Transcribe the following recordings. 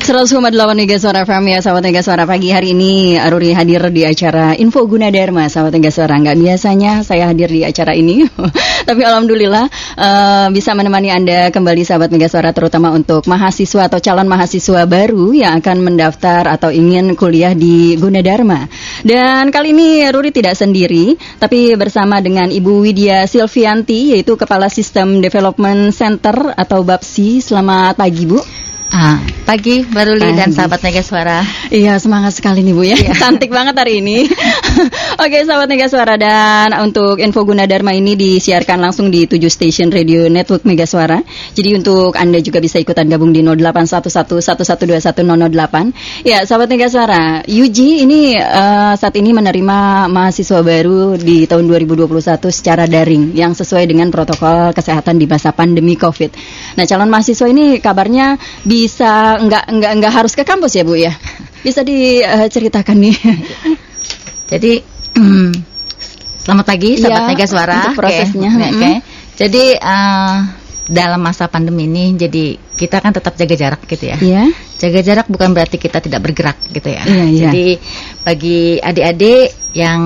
100,8 Mega Suara FM ya sahabat Mega Suara pagi hari ini. Aruri hadir di acara Info Guna Dharma sahabat Mega Suara. Nggak biasanya saya hadir di acara ini. Tapi alhamdulillah uh, bisa menemani anda kembali sahabat Mega Suara terutama untuk mahasiswa atau calon mahasiswa baru yang akan mendaftar atau ingin kuliah di Guna Dharma. Dan kali ini Aruri tidak sendiri tapi bersama dengan Ibu Widya Silvianti yaitu Kepala Sistem Development Center atau BAPSI selamat pagi Bu Ah, pagi Mbak Ruli dan sahabat Mega Suara. Iya, semangat sekali nih Bu ya. Iya. Cantik banget hari ini. Oke, sahabat Mega Suara dan untuk info guna Dharma ini disiarkan langsung di 7 station radio network Mega Suara. Jadi untuk Anda juga bisa ikutan gabung di 0811112108. Ya, sahabat Mega Suara, Yuji ini uh, saat ini menerima mahasiswa baru di tahun 2021 secara daring yang sesuai dengan protokol kesehatan di masa pandemi Covid. Nah, calon mahasiswa ini kabarnya di bisa nggak nggak nggak harus ke kampus ya bu ya bisa diceritakan nih jadi hmm, selamat pagi sahabat ya, Mega Suara untuk prosesnya okay. okay. jadi uh, dalam masa pandemi ini jadi kita kan tetap jaga jarak gitu ya. Yeah. Jaga jarak bukan berarti kita tidak bergerak gitu ya. Yeah, yeah. Jadi bagi adik-adik yang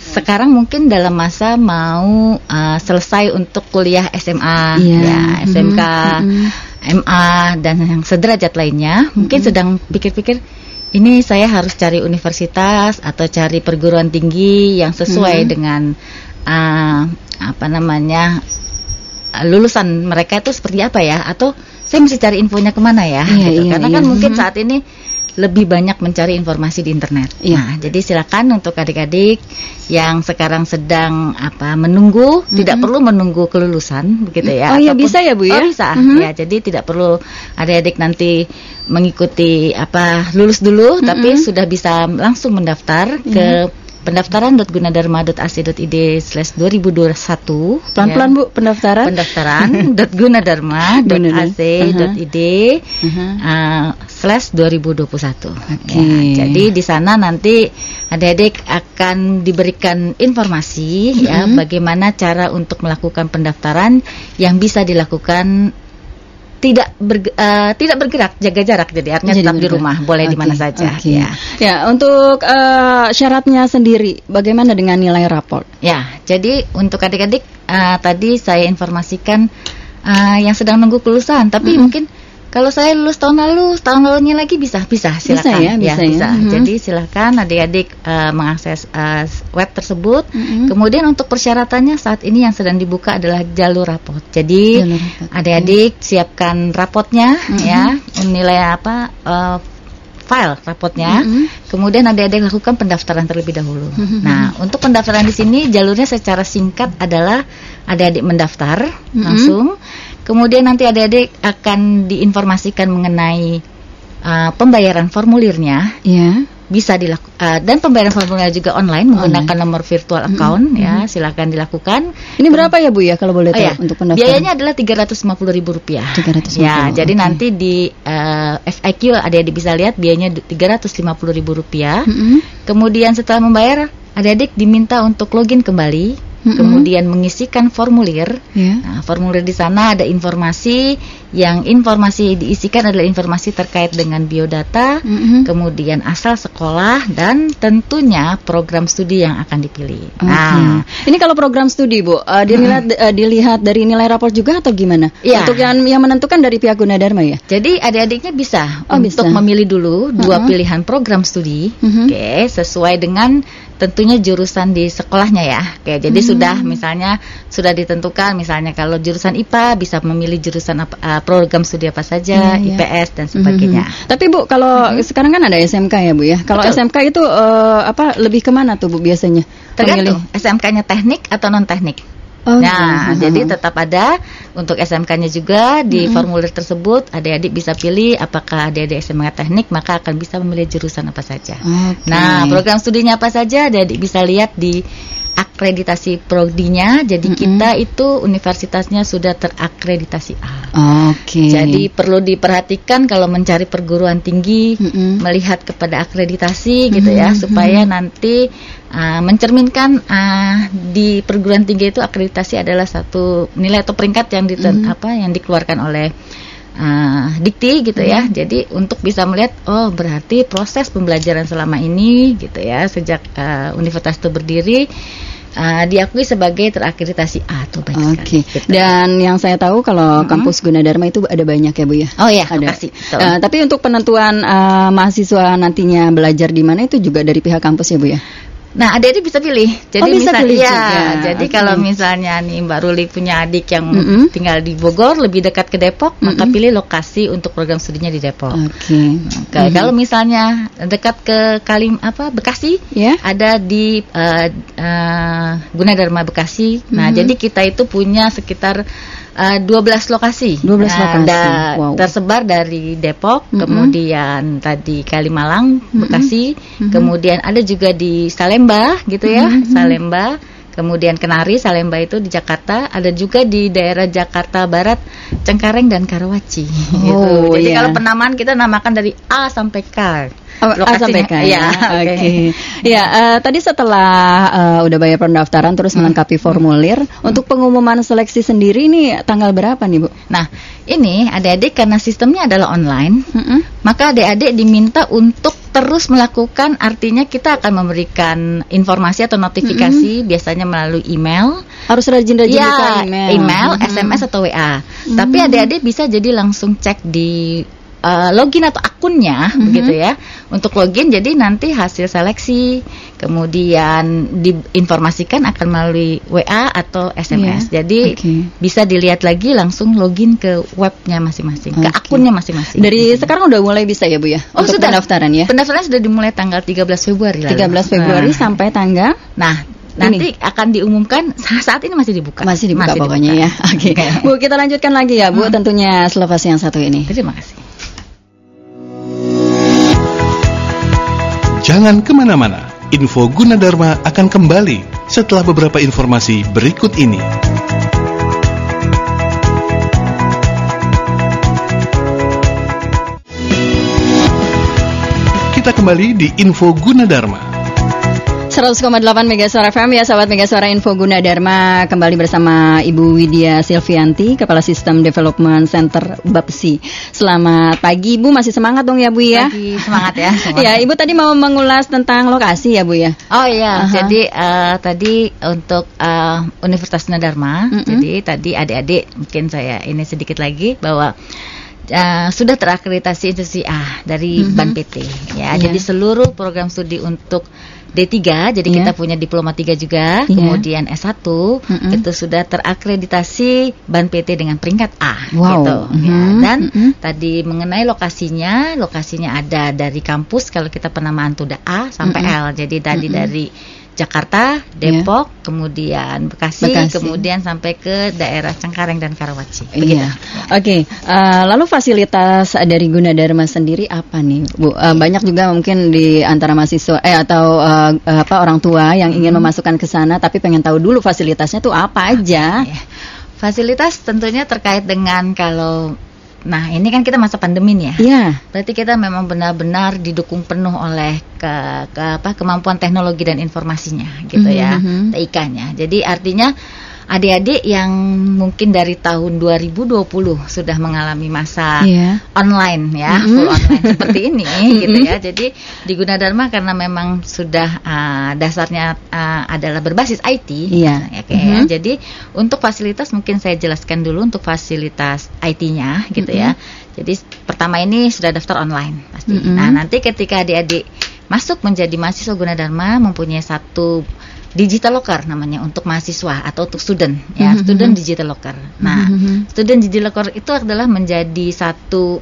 sekarang mungkin dalam masa mau uh, selesai untuk kuliah SMA yeah. ya, SMK, mm -hmm. MA dan yang sederajat lainnya, mm -hmm. mungkin sedang pikir-pikir ini saya harus cari universitas atau cari perguruan tinggi yang sesuai mm -hmm. dengan uh, apa namanya lulusan mereka itu seperti apa ya atau saya mesti cari infonya ke mana ya iya, gitu. iya, karena iya. kan mungkin hmm. saat ini lebih banyak mencari informasi di internet. Iya. Nah, jadi silakan untuk adik-adik yang sekarang sedang apa menunggu, mm-hmm. tidak perlu menunggu kelulusan begitu ya. Oh iya bisa ya Bu ya? Oh bisa. Mm-hmm. Ya, jadi tidak perlu adik-adik nanti mengikuti apa lulus dulu mm-hmm. tapi sudah bisa langsung mendaftar mm-hmm. ke pendaftaran.gunadarma.ac.id slash 2021 pelan-pelan ya. bu pendaftaran pendaftaran.gunadarma.ac.id uh -huh. uh, slash 2021 okay. ya, jadi di sana nanti adik-adik akan diberikan informasi uh -huh. ya bagaimana cara untuk melakukan pendaftaran yang bisa dilakukan tidak ber, uh, tidak bergerak jaga jarak jadi artinya jadi tetap bergerak. di rumah boleh okay. di mana saja okay. ya ya untuk uh, syaratnya sendiri bagaimana dengan nilai raport ya jadi untuk adik-adik uh, tadi saya informasikan uh, yang sedang nunggu kelulusan tapi mm -hmm. mungkin kalau saya lulus tahun lalu, tahun lalunya lagi bisa, bisa silakan. Bisa ya, bisa. Ya, bisa. Mm -hmm. Jadi silakan adik-adik uh, mengakses uh, web tersebut. Mm -hmm. Kemudian untuk persyaratannya saat ini yang sedang dibuka adalah jalur rapot. Jadi adik-adik siapkan rapotnya, mm -hmm. ya, nilai apa. Uh, file rapotnya, mm -hmm. kemudian adik-adik lakukan pendaftaran terlebih dahulu. Mm -hmm. Nah, untuk pendaftaran di sini jalurnya secara singkat adalah adik-adik mendaftar mm -hmm. langsung, Kemudian nanti adik-adik akan diinformasikan mengenai uh, pembayaran formulirnya. Ya. Bisa dilakukan uh, dan pembayaran formulirnya juga online menggunakan online. nomor virtual account mm -hmm. ya, silakan dilakukan. Ini berapa ya Bu ya kalau boleh tahu oh, ya. untuk pendaftaran? Biayanya adalah tiga ratus lima puluh ribu rupiah. Ya, jadi okay. nanti di uh, FIQ adik-adik bisa lihat biayanya tiga ratus lima puluh ribu rupiah. Mm -hmm. Kemudian setelah membayar, adik-adik diminta untuk login kembali hmm kemudian mengisikan formulir. Yeah. Nah, formulir di sana ada informasi yang informasi diisikan adalah informasi terkait dengan biodata, mm-hmm. kemudian asal sekolah dan tentunya program studi yang akan dipilih. Okay. Nah, ini kalau program studi Bu, uh, dilihat uh, dilihat dari nilai rapor juga atau gimana? Ya. Untuk yang yang menentukan dari pihak Gunadarma ya. Jadi adik-adiknya bisa oh, untuk bisa. memilih dulu dua uh-huh. pilihan program studi, uh-huh. oke, okay, sesuai dengan tentunya jurusan di sekolahnya ya. Oke, jadi hmm. sudah misalnya sudah ditentukan misalnya kalau jurusan IPA bisa memilih jurusan apa, uh, program studi apa saja, IPS dan sebagainya. Hmm. Tapi Bu, kalau hmm. sekarang kan ada SMK ya Bu ya. Kalau SMK itu uh, apa lebih ke mana tuh Bu biasanya? Tergantung SMK-nya teknik atau non teknik. Oh, nah, uh-huh. jadi tetap ada untuk SMK-nya juga di uh-huh. formulir tersebut adik-adik bisa pilih apakah adik-adik SMK teknik maka akan bisa memilih jurusan apa saja. Okay. Nah, program studinya apa saja adik-adik bisa lihat di akreditasi prodinya. Jadi mm -hmm. kita itu universitasnya sudah terakreditasi A. Oke. Okay. Jadi perlu diperhatikan kalau mencari perguruan tinggi mm -hmm. melihat kepada akreditasi gitu mm -hmm. ya supaya nanti uh, mencerminkan uh, di perguruan tinggi itu akreditasi adalah satu nilai atau peringkat yang diten, mm -hmm. apa yang dikeluarkan oleh uh, dikti gitu ya. Hmm. Jadi untuk bisa melihat oh berarti proses pembelajaran selama ini gitu ya sejak uh, universitas itu berdiri uh, diakui sebagai terakreditasi A tuh Oke. Okay. Gitu. Dan yang saya tahu kalau hmm. kampus Gunadarma itu ada banyak ya Bu ya. Oh iya, ada. Uh, tapi untuk penentuan uh, mahasiswa nantinya belajar di mana itu juga dari pihak kampus ya Bu ya. Nah, adik-adik bisa pilih. Jadi oh, bisa pilih ya, juga. jadi okay. kalau misalnya nih Mbak Ruli punya adik yang mm -hmm. tinggal di Bogor, lebih dekat ke Depok, mm -hmm. maka pilih lokasi untuk program studinya di Depok. Oke. Okay. Okay. Mm -hmm. Kalau misalnya dekat ke Kalim apa Bekasi, yeah. ada di uh, uh, Gunadarma Bekasi. Mm -hmm. Nah, jadi kita itu punya sekitar uh, 12 lokasi. 12 nah, lokasi. wow. Tersebar dari Depok, mm -hmm. kemudian tadi Kalimalang, Bekasi, mm -hmm. kemudian ada juga di Salemba gitu ya, mm -hmm. Salemba. Kemudian Kenari, Salemba itu di Jakarta, ada juga di daerah Jakarta Barat, Cengkareng dan Karawaci. Oh, gitu. Jadi yeah. kalau penamaan kita namakan dari A sampai K. Oh, lokasinya. ya. ya Oke. Okay. Ya, uh, tadi setelah uh, udah bayar pendaftaran terus hmm. melengkapi formulir, hmm. untuk pengumuman seleksi sendiri ini tanggal berapa nih, Bu? Nah, ini adik-adik karena sistemnya adalah online, hmm. maka adik-adik diminta untuk terus melakukan artinya kita akan memberikan informasi atau notifikasi hmm. biasanya melalui email. Harus rajin-rajin ya, email. Email, hmm. SMS atau WA. Hmm. Tapi adik-adik bisa jadi langsung cek di uh, login atau akunnya mm-hmm. begitu ya untuk login jadi nanti hasil seleksi kemudian diinformasikan akan melalui WA atau SMS yeah. jadi okay. bisa dilihat lagi langsung login ke webnya masing-masing okay. ke akunnya masing-masing dari sekarang udah mulai bisa ya Bu ya oh untuk sudah pendaftaran ya pendaftaran sudah dimulai tanggal 13 Februari lalu. 13 Februari nah. sampai tanggal nah nanti ini. akan diumumkan saat ini masih dibuka. Masih dibuka masih pokoknya dibuka. ya. Oke. Okay. Bu, kita lanjutkan lagi ya, Bu, hmm. tentunya selepas yang satu ini. Terima kasih. Jangan ke mana-mana, info Gunadarma akan kembali setelah beberapa informasi berikut ini. Kita kembali di info Gunadarma. 100,8 Mega Suara FM ya sahabat Mega Suara Info Guna Dharma kembali bersama Ibu Widya Silvianti Kepala Sistem Development Center Bapsi. Selamat pagi Ibu masih semangat dong ya Bu ya. Pagi semangat ya. Semangat. ya Ibu tadi mau mengulas tentang lokasi ya Bu ya. Oh iya uh -huh. jadi uh, tadi untuk uh, Universitas Guna Dharma mm -hmm. jadi tadi adik-adik mungkin saya ini sedikit lagi bahwa Uh, sudah terakreditasi institusi A dari mm -hmm. BAN PT ya. Yeah. Jadi seluruh program studi untuk D3 jadi yeah. kita punya diploma 3 juga, yeah. kemudian S1 mm -hmm. itu sudah terakreditasi BAN PT dengan peringkat A wow. gitu mm -hmm. ya. Dan mm -hmm. tadi mengenai lokasinya, lokasinya ada dari kampus kalau kita penamaan tuh A sampai mm -hmm. L. Jadi tadi mm -hmm. dari Jakarta, Depok, yeah. kemudian Bekasi, Bekasi, kemudian sampai ke daerah Cengkareng dan Karawaci. Iya. Oke. Okay. Uh, eh, lalu fasilitas dari Gunadarma sendiri apa nih, Bu? Uh, banyak juga mungkin di antara mahasiswa eh atau uh, apa orang tua yang ingin hmm. memasukkan ke sana tapi pengen tahu dulu fasilitasnya tuh apa aja. Okay. Fasilitas tentunya terkait dengan kalau Nah, ini kan kita masa pandemi nih ya. Iya. Berarti kita memang benar-benar didukung penuh oleh ke, ke apa kemampuan teknologi dan informasinya gitu mm -hmm. ya, mhm. TIK-nya. Jadi artinya adik-adik yang mungkin dari tahun 2020 sudah mengalami masa yeah. online ya, mm -hmm. full online seperti ini gitu ya. Jadi di Gunadarma karena memang sudah uh, dasarnya uh, adalah berbasis IT, yeah. ya, kayak mm -hmm. Jadi untuk fasilitas mungkin saya jelaskan dulu untuk fasilitas IT-nya gitu mm -hmm. ya. Jadi pertama ini sudah daftar online pasti. Mm -hmm. Nah, nanti ketika adik-adik masuk menjadi mahasiswa Gunadarma mempunyai satu digital locker namanya untuk mahasiswa atau untuk student ya, mm -hmm. student digital locker. Nah, mm -hmm. student digital locker itu adalah menjadi satu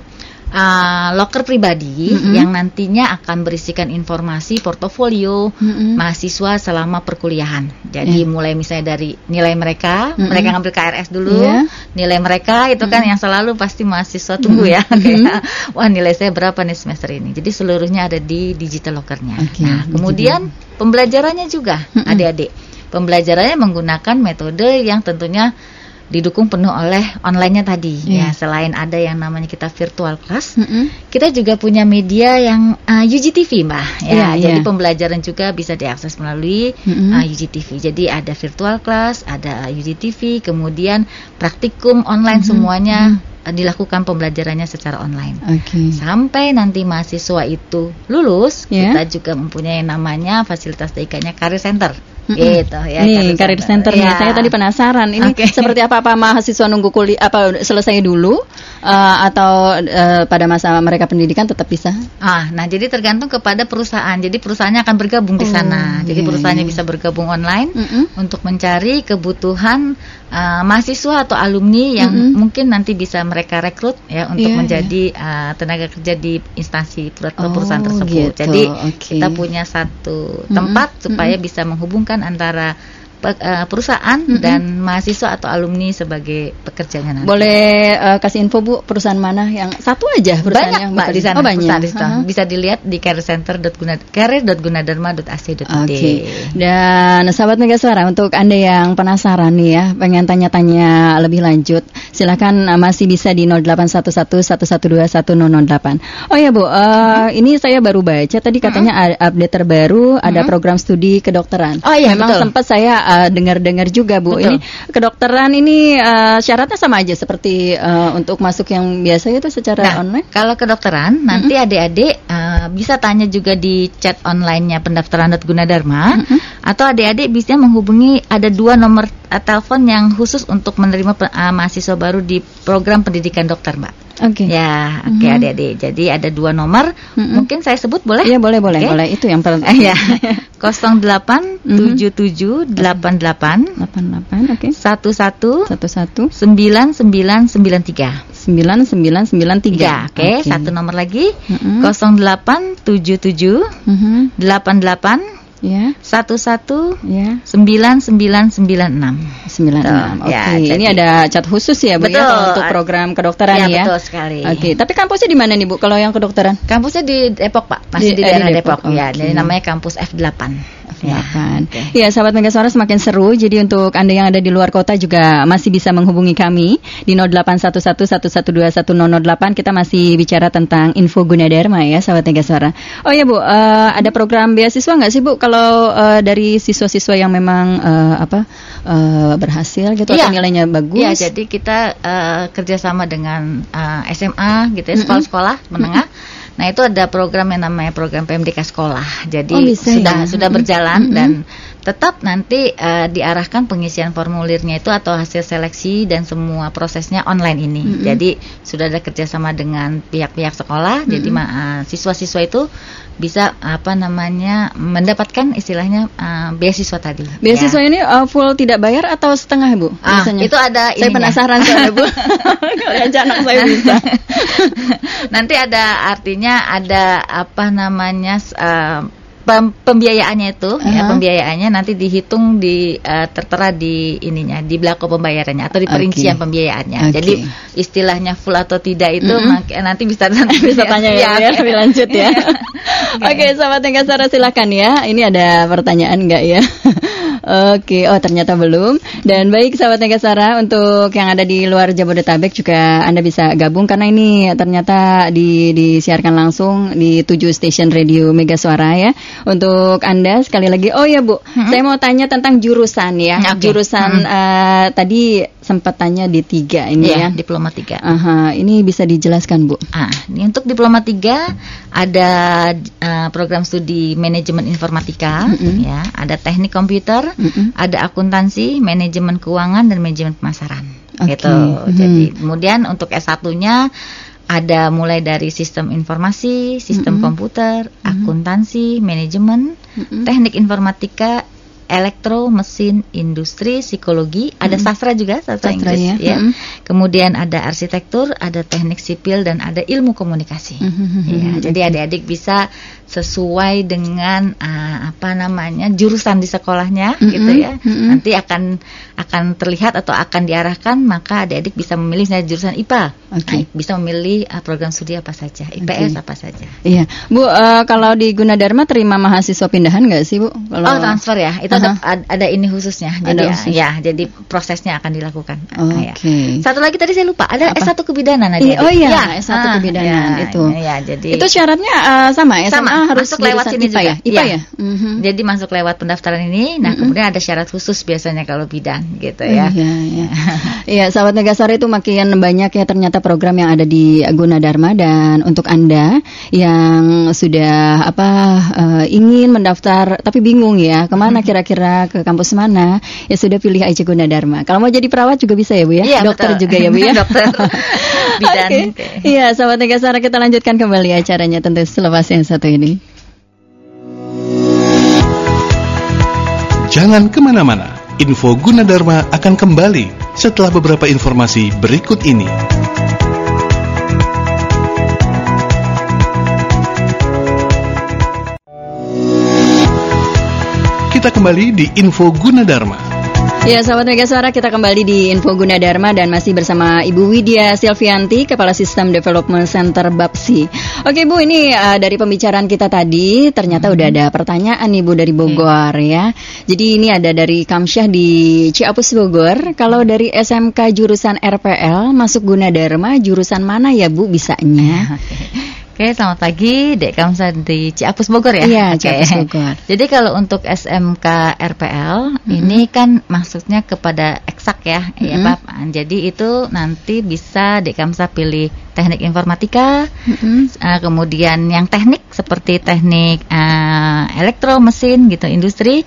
uh, locker pribadi mm -hmm. yang nantinya akan berisikan informasi portofolio mm -hmm. mahasiswa selama perkuliahan. Jadi yeah. mulai misalnya dari nilai mereka, mm -hmm. mereka ngambil KRS dulu, yeah. nilai mereka itu kan mm -hmm. yang selalu pasti mahasiswa tunggu ya, mm -hmm. kayak wah nilai saya berapa nih semester ini. Jadi seluruhnya ada di digital lockernya. Okay, nah kemudian pembelajarannya juga adik-adik. pembelajarannya menggunakan metode yang tentunya didukung penuh oleh online-nya tadi yeah. ya selain ada yang namanya kita virtual class mm -hmm. kita juga punya media yang uh, UGTV mbak ya yeah, jadi yeah. pembelajaran juga bisa diakses melalui mm -hmm. uh, UGTV jadi ada virtual class ada UGTV kemudian praktikum online mm -hmm. semuanya mm -hmm dilakukan pembelajarannya secara online. Okay. Sampai nanti mahasiswa itu lulus, yeah. kita juga mempunyai namanya fasilitas TIK-nya Career Center. Mm-hmm. gitu ya nih karir center, center ya. nih saya tadi penasaran ini okay. seperti apa apa mahasiswa nunggu kuliah apa selesai dulu uh, atau uh, pada masa mereka pendidikan tetap bisa ah nah jadi tergantung kepada perusahaan jadi perusahaannya akan bergabung di sana oh, jadi yeah. perusahaannya bisa bergabung online mm-hmm. untuk mencari kebutuhan uh, mahasiswa atau alumni yang mm-hmm. mungkin nanti bisa mereka rekrut ya untuk yeah, menjadi yeah. Uh, tenaga kerja di instansi perusahaan oh, tersebut gitu. jadi okay. kita punya satu tempat mm-hmm. supaya mm-hmm. bisa menghubungkan antara uh, perusahaan mm -hmm. dan mahasiswa atau alumni sebagai pekerjanya nanti. Boleh uh, kasih info Bu perusahaan mana yang satu aja perusahaan banyak, yang Mbak, di sana. Oh, banyak. Di sana. Uh -huh. Bisa dilihat di careercenter.gunadarma.ac.id. Oke. Okay. Dan sahabat Mega Suara untuk Anda yang penasaran nih ya, pengen tanya-tanya lebih lanjut, silakan uh, masih bisa di 0811112108. Oh ya Bu, uh, hmm. ini saya baru baca tadi katanya hmm. update terbaru hmm. ada program studi kedokteran. Oh iya, memang sempat saya uh, dengar-dengar juga Bu. Betul. Ini kedokteran ini uh, syaratnya sama aja seperti uh, untuk masuk yang biasa itu secara nah, online. Kalau kedokteran mm-hmm. nanti adik-adik uh, bisa tanya juga di chat online-nya pendaftaran Gunadarma mm-hmm. atau adik-adik bisa menghubungi ada dua nomor uh, telepon yang khusus untuk menerima uh, mahasiswa baru di program pendidikan dokter, Mbak. Oke. Okay. Ya, oke okay, mm -hmm. adik-adik. Jadi ada dua nomor. Mm -hmm. Mungkin saya sebut boleh? Iya, boleh, boleh, okay. boleh. Itu yang paling ya. 08 77 88 88 oke. 11 11 9993. 9993. Ya, oke. Okay. Okay. Satu nomor lagi. Mm -hmm. 08 77 mm -hmm. 88 Ya. Satu satu. Ya. Sembilan sembilan sembilan enam. Sembilan enam. Oke. Ya, ini ada cat khusus ya bu ya, betul. ya untuk program kedokteran ya. Ya betul sekali. Oke. Tapi kampusnya di mana nih bu? Kalau yang kedokteran? Kampusnya di Depok pak. Masih di, di daerah eh, di Depok. Depok. Okay. Ya. Jadi namanya kampus F 8 Ya, okay. ya sahabat Mega Suara semakin seru. Jadi untuk Anda yang ada di luar kota juga masih bisa menghubungi kami di 0811112108. Kita masih bicara tentang info guna Dharma ya sahabat Mega Suara. Oh ya Bu, uh, ada program beasiswa nggak sih Bu kalau uh, dari siswa-siswa yang memang uh, apa uh, berhasil gitu ya. atau iya. nilainya bagus? Ya, jadi kita uh, kerjasama dengan uh, SMA gitu ya, sekolah-sekolah menengah. Mm -hmm Nah itu ada program yang namanya program PMDK sekolah. Jadi oh, bisa, sudah ya? sudah berjalan mm -hmm. dan tetap nanti uh, diarahkan pengisian formulirnya itu atau hasil seleksi dan semua prosesnya online ini. Mm -hmm. Jadi sudah ada kerjasama dengan pihak-pihak sekolah. Mm -hmm. Jadi uh, siswa-siswa itu bisa apa namanya mendapatkan istilahnya uh, beasiswa tadi. Beasiswa ya. ini uh, full tidak bayar atau setengah bu? Ah, itu ada. Saya ininya. penasaran soalnya bu. Kalau anak saya bisa. Nanti ada artinya ada apa namanya. Uh, pembiayaannya itu uh -huh. ya pembiayaannya nanti dihitung di uh, tertera di ininya di belakang pembayarannya atau di perincian okay. pembiayaannya. Okay. Jadi istilahnya full atau tidak itu mm -hmm. nanti bisa bisa tanya ya, ya, ya lebih lanjut ya. Oke, okay. okay, sahabat yang silakan ya. Ini ada pertanyaan enggak ya? Oke, oh ternyata belum. Dan baik sahabat Negasara untuk yang ada di luar Jabodetabek juga Anda bisa gabung karena ini ternyata di, disiarkan langsung di tujuh stasiun radio Mega Suara ya. Untuk Anda sekali lagi, oh ya Bu, hmm. saya mau tanya tentang jurusan ya. Okay. Jurusan hmm. uh, tadi sempat tanya di tiga ini yeah, ya. Diploma tiga. Aha, ini bisa dijelaskan Bu. Ah, ini untuk diploma tiga ada uh, program studi manajemen informatika, mm -hmm. ya, ada teknik komputer, mm-hmm. ada akuntansi, manajemen keuangan dan manajemen pemasaran. Okay. Gitu. Mm-hmm. Jadi kemudian untuk S1-nya ada mulai dari sistem informasi, sistem mm-hmm. komputer, mm-hmm. akuntansi, manajemen, mm-hmm. teknik informatika, elektro, mesin, industri, psikologi, mm-hmm. ada sastra juga, sastra, sastra Inggris ya. ya. Mm-hmm. Kemudian ada arsitektur, ada teknik sipil dan ada ilmu komunikasi. Mm-hmm. Ya, jadi adik-adik bisa sesuai dengan uh, apa namanya jurusan di sekolahnya mm-hmm. gitu ya. Mm-hmm. Nanti akan akan terlihat atau akan diarahkan maka adik-adik bisa memilih misalnya jurusan IPA. Okay. Nah, bisa memilih uh, program studi apa saja, IPS okay. apa saja. Iya. Bu, uh, kalau di Gunadarma terima mahasiswa pindahan nggak sih, Bu? Kalau Oh, transfer ya. Itu uh -huh. ada, ada ini khususnya. Jadi ada khusus. ya, jadi prosesnya akan dilakukan. Oke. Okay. Ya. Satu lagi tadi saya lupa, ada Apa? S1 kebidanan Nadia. oh iya, ya. S1 ah, kebidanan ya, itu. Ya, jadi Itu syaratnya uh, sama ya, sama harus masuk lewat sini IPA ya. IPA ya. ya? Mm -hmm. Jadi masuk lewat pendaftaran ini, nah mm -hmm. kemudian ada syarat khusus biasanya kalau bidan gitu ya. Iya, iya. Iya, sahabat Negasari itu makin banyak ya ternyata program yang ada di Gunadarma dan untuk Anda yang sudah apa uh, ingin mendaftar tapi bingung ya, ke mana kira-kira ke kampus mana? Ya sudah pilih aja Gunadarma. Kalau mau jadi perawat juga bisa ya Bu ya? Iya, Dokter betul. juga ya Bu ya? Dokter. Bidan. Okay. Iya, sahabat Negasari kita lanjutkan kembali acaranya tentu selepas yang satu ini. Jangan ke mana-mana, info Gunadarma akan kembali setelah beberapa informasi berikut ini. Kita kembali di info Gunadarma. Ya, sahabat Mega Suara, kita kembali di Info Guna Dharma dan masih bersama Ibu Widya Silvianti, Kepala Sistem Development Center BAPSI. Oke, Bu, ini uh, dari pembicaraan kita tadi, ternyata hmm. udah ada pertanyaan nih, Bu, dari Bogor okay. ya. Jadi ini ada dari Kamsyah di Ciapus Bogor. Kalau dari SMK jurusan RPL masuk Guna Dharma, jurusan mana ya, Bu, bisanya? Oke, selamat pagi, Dek Kamsa di Ciapus Bogor ya? Iya, Oke. Ciapus Bogor. Jadi kalau untuk SMK RPL, mm -hmm. ini kan maksudnya kepada eksak ya, mm -hmm. ya Pak. Jadi itu nanti bisa Dek Kamsa pilih teknik informatika, mm -hmm. uh, kemudian yang teknik seperti teknik uh, elektro, mesin gitu, industri,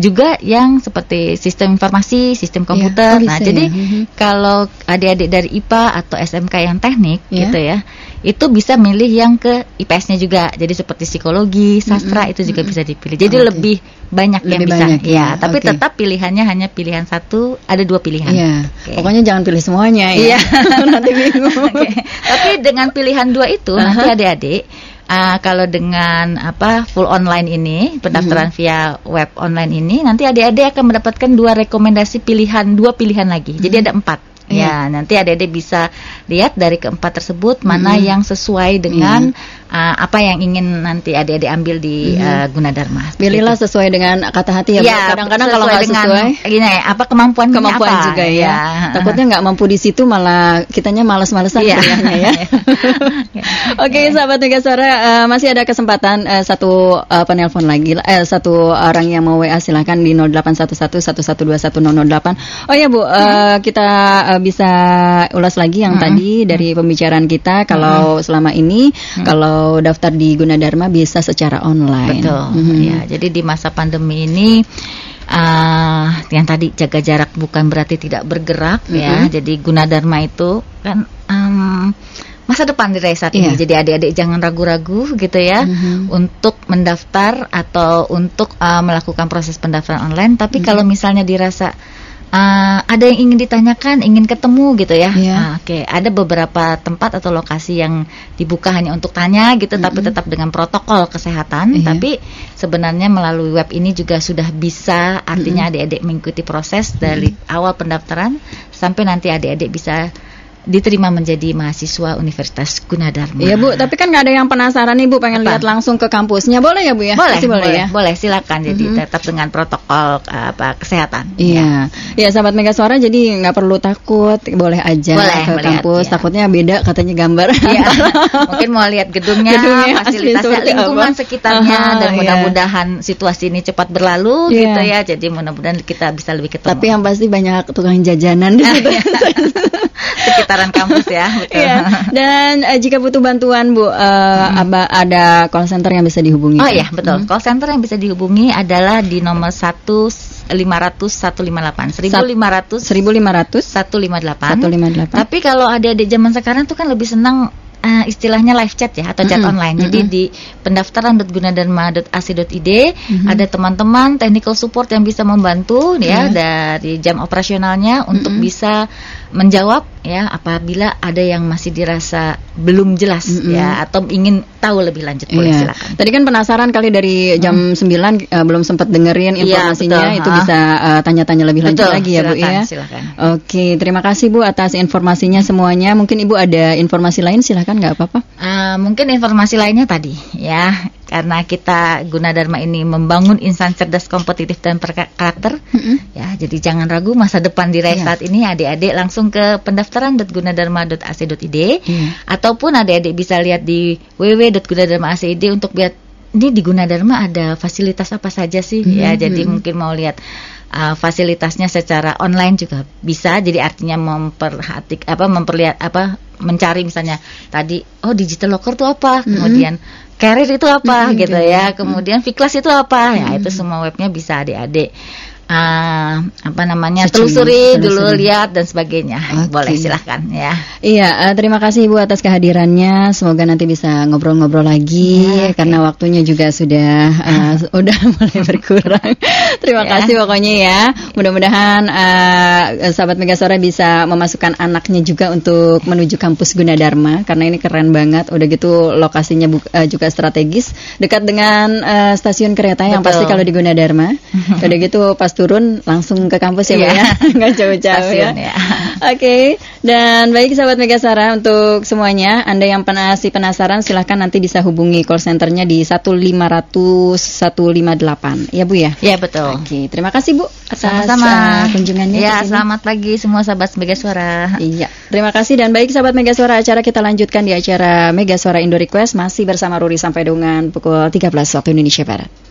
juga yang seperti sistem informasi, sistem iya, komputer. Ya, oh nah, jadi ya. kalau adik-adik dari IPA atau SMK yang teknik ya. gitu ya, itu bisa milih yang ke IPS-nya juga. Jadi seperti psikologi, sastra mm -hmm. itu juga bisa dipilih. Jadi okay. lebih banyak lebih yang bisa. Banyak, ya, ya. tapi okay. tetap pilihannya hanya pilihan satu, ada dua pilihan. Iya. Okay. Pokoknya jangan pilih semuanya ya. Iya. nanti bingung. okay. Tapi dengan pilihan dua itu uh -huh. nanti adik-adik Uh, kalau dengan apa full online ini pendaftaran mm -hmm. via web online ini nanti adik-adik akan mendapatkan dua rekomendasi pilihan dua pilihan lagi mm -hmm. jadi ada empat Ya, ya, nanti adik-adik bisa lihat dari keempat tersebut mana hmm. yang sesuai dengan hmm. Uh, apa yang ingin nanti adik-adik ambil di hmm. uh, Gunadarma. Pilihlah gitu. sesuai dengan kata hati ya. ya Kadang-kadang kalau nggak sesuai, ini apa kemampuan kemampuan apa, juga ya. ya. Takutnya nggak mampu di situ malah kitanya malas-malesan ya. ya. Oke, okay, ya. sahabat Tiga Suara, uh, masih ada kesempatan uh, satu uh, penelpon lagi, eh, satu orang yang mau WA silahkan di 0811 Oh ya Bu, uh, hmm. kita uh, bisa ulas lagi yang hmm. tadi dari pembicaraan kita kalau hmm. selama ini hmm. kalau daftar di Gunadarma bisa secara online. Betul. Hmm. Ya, jadi di masa pandemi ini uh, yang tadi jaga jarak bukan berarti tidak bergerak mm -hmm. ya. Jadi Gunadarma itu kan um, masa depan di saat yeah. ini. Iya. Jadi adik-adik jangan ragu-ragu gitu ya mm -hmm. untuk mendaftar atau untuk uh, melakukan proses pendaftaran online. Tapi mm -hmm. kalau misalnya dirasa uh, ada yang ingin ditanyakan, ingin ketemu gitu ya. Yeah. Uh, Oke, okay. ada beberapa tempat atau lokasi yang dibuka hanya untuk tanya gitu, mm -hmm. tapi tetap dengan protokol kesehatan. Yeah. Tapi sebenarnya melalui web ini juga sudah bisa, artinya adik-adik mm -hmm. mengikuti proses dari mm -hmm. awal pendaftaran sampai nanti adik-adik bisa diterima menjadi mahasiswa Universitas Gunadarma. Iya Bu, tapi kan nggak ada yang penasaran nih Bu, pengen apa? lihat langsung ke kampusnya, boleh ya Bu ya? Boleh, boleh, boleh ya. Boleh, silakan. Jadi mm -hmm. tetap dengan protokol apa kesehatan. Iya, ya, ya sahabat Mega Suara, jadi nggak perlu takut, boleh aja boleh, ke melihat, kampus. Ya. Takutnya beda katanya gambar. Iya. Mungkin mau lihat gedungnya, gedungnya fasilitasnya, lingkungan apa? sekitarnya, Aha, dan iya. mudah-mudahan iya. situasi ini cepat berlalu yeah. gitu ya. Jadi mudah-mudahan kita bisa lebih ketemu. Tapi yang pasti banyak tukang jajanan di situ. sekitaran kampus ya. Betul. Iya. Dan uh, jika butuh bantuan Bu, uh, hmm. ada call center yang bisa dihubungi. Oh iya betul. Hmm. Call center yang bisa dihubungi adalah di nomor satu lima ratus satu lima delapan seribu lima ratus seribu lima ratus satu lima delapan satu lima delapan tapi kalau ada di zaman sekarang tuh kan lebih senang uh, istilahnya live chat ya atau chat mm -hmm. online. Jadi mm -hmm. di pendaftaran.gunadarma.ac.id mm -hmm. ada teman-teman technical support yang bisa membantu mm -hmm. ya dari jam operasionalnya mm -hmm. untuk bisa menjawab ya apabila ada yang masih dirasa belum jelas mm -hmm. ya atau ingin tahu lebih lanjut boleh yeah. silakan. Tadi kan penasaran kali dari jam mm. 9 uh, belum sempat dengerin iya, informasinya ya, itu ha. bisa eh, tanya-tanya uh, lebih lanjut betul, lagi ya silakan, Bu ya. Silakan. Oke, terima kasih Bu atas informasinya semuanya. Mungkin Ibu ada informasi lain silakan nggak apa-apa. Uh, mungkin informasi lainnya tadi ya karena kita Gunadarma ini membangun insan cerdas kompetitif dan berkarakter mm-hmm. ya jadi jangan ragu masa depan diraih yeah. saat ini adik-adik langsung ke pendaftaran.gunadarma.ac.id yeah. ataupun adik-adik bisa lihat di www.gunadarma.ac.id untuk lihat ini di Gunadarma ada fasilitas apa saja sih mm-hmm. ya jadi mungkin mau lihat uh, fasilitasnya secara online juga bisa. Jadi artinya memperhatik apa memperlihat apa mencari misalnya tadi oh digital locker itu apa? Kemudian karir itu apa? Mm-hmm, gitu ya. kemudian Viklas itu apa? Ya itu semua webnya bisa adik-adik uh, apa namanya Secuma, telusuri dulu lihat dan sebagainya. Okay. boleh silahkan ya. Iya uh, terima kasih ibu atas kehadirannya. Semoga nanti bisa ngobrol-ngobrol lagi ya, okay. karena waktunya juga sudah uh, udah mulai berkurang. Terima ya. kasih pokoknya ya. Mudah-mudahan uh, sahabat Megasora bisa memasukkan anaknya juga untuk menuju kampus Gunadarma karena ini keren banget. Udah gitu lokasinya uh, juga strategis. Dekat dengan uh, stasiun kereta Betul. yang pasti kalau di Gunadarma. Udah gitu pas turun langsung ke kampus ya, yeah. ya, nggak jauh-jauh ya. ya. Oke, okay. dan baik sahabat Megasara untuk semuanya, Anda yang masih penasaran silahkan nanti bisa hubungi call centernya di 1500 158. Ya Bu ya? Ya betul. Oke, okay. terima kasih Bu atas Sama-sama. Uh, kunjungannya. Ya, selamat pagi semua sahabat Megasara. Iya, terima kasih dan baik sahabat Megasara, acara kita lanjutkan di acara Megasara Indo Request masih bersama Ruri sampai dengan pukul 13 waktu Indonesia Barat.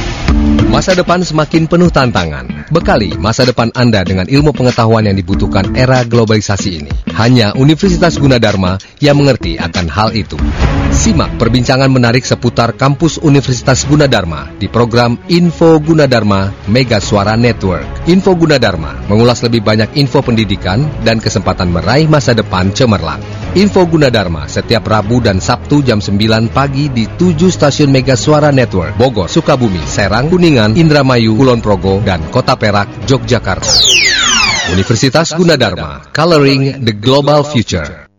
Masa depan semakin penuh tantangan. Bekali masa depan Anda dengan ilmu pengetahuan yang dibutuhkan era globalisasi ini. Hanya Universitas Gunadarma yang mengerti akan hal itu. Simak perbincangan menarik seputar kampus Universitas Gunadarma di program Info Gunadarma Mega Suara Network. Info Gunadarma mengulas lebih banyak info pendidikan dan kesempatan meraih masa depan cemerlang. Info Gunadarma setiap Rabu dan Sabtu jam 9 pagi di 7 stasiun Mega Suara Network, Bogor, Sukabumi, Serang, Kuningan, Indramayu, Kulon Progo, dan Kota Perak, Yogyakarta. Universitas Gunadarma, Coloring the Global Future.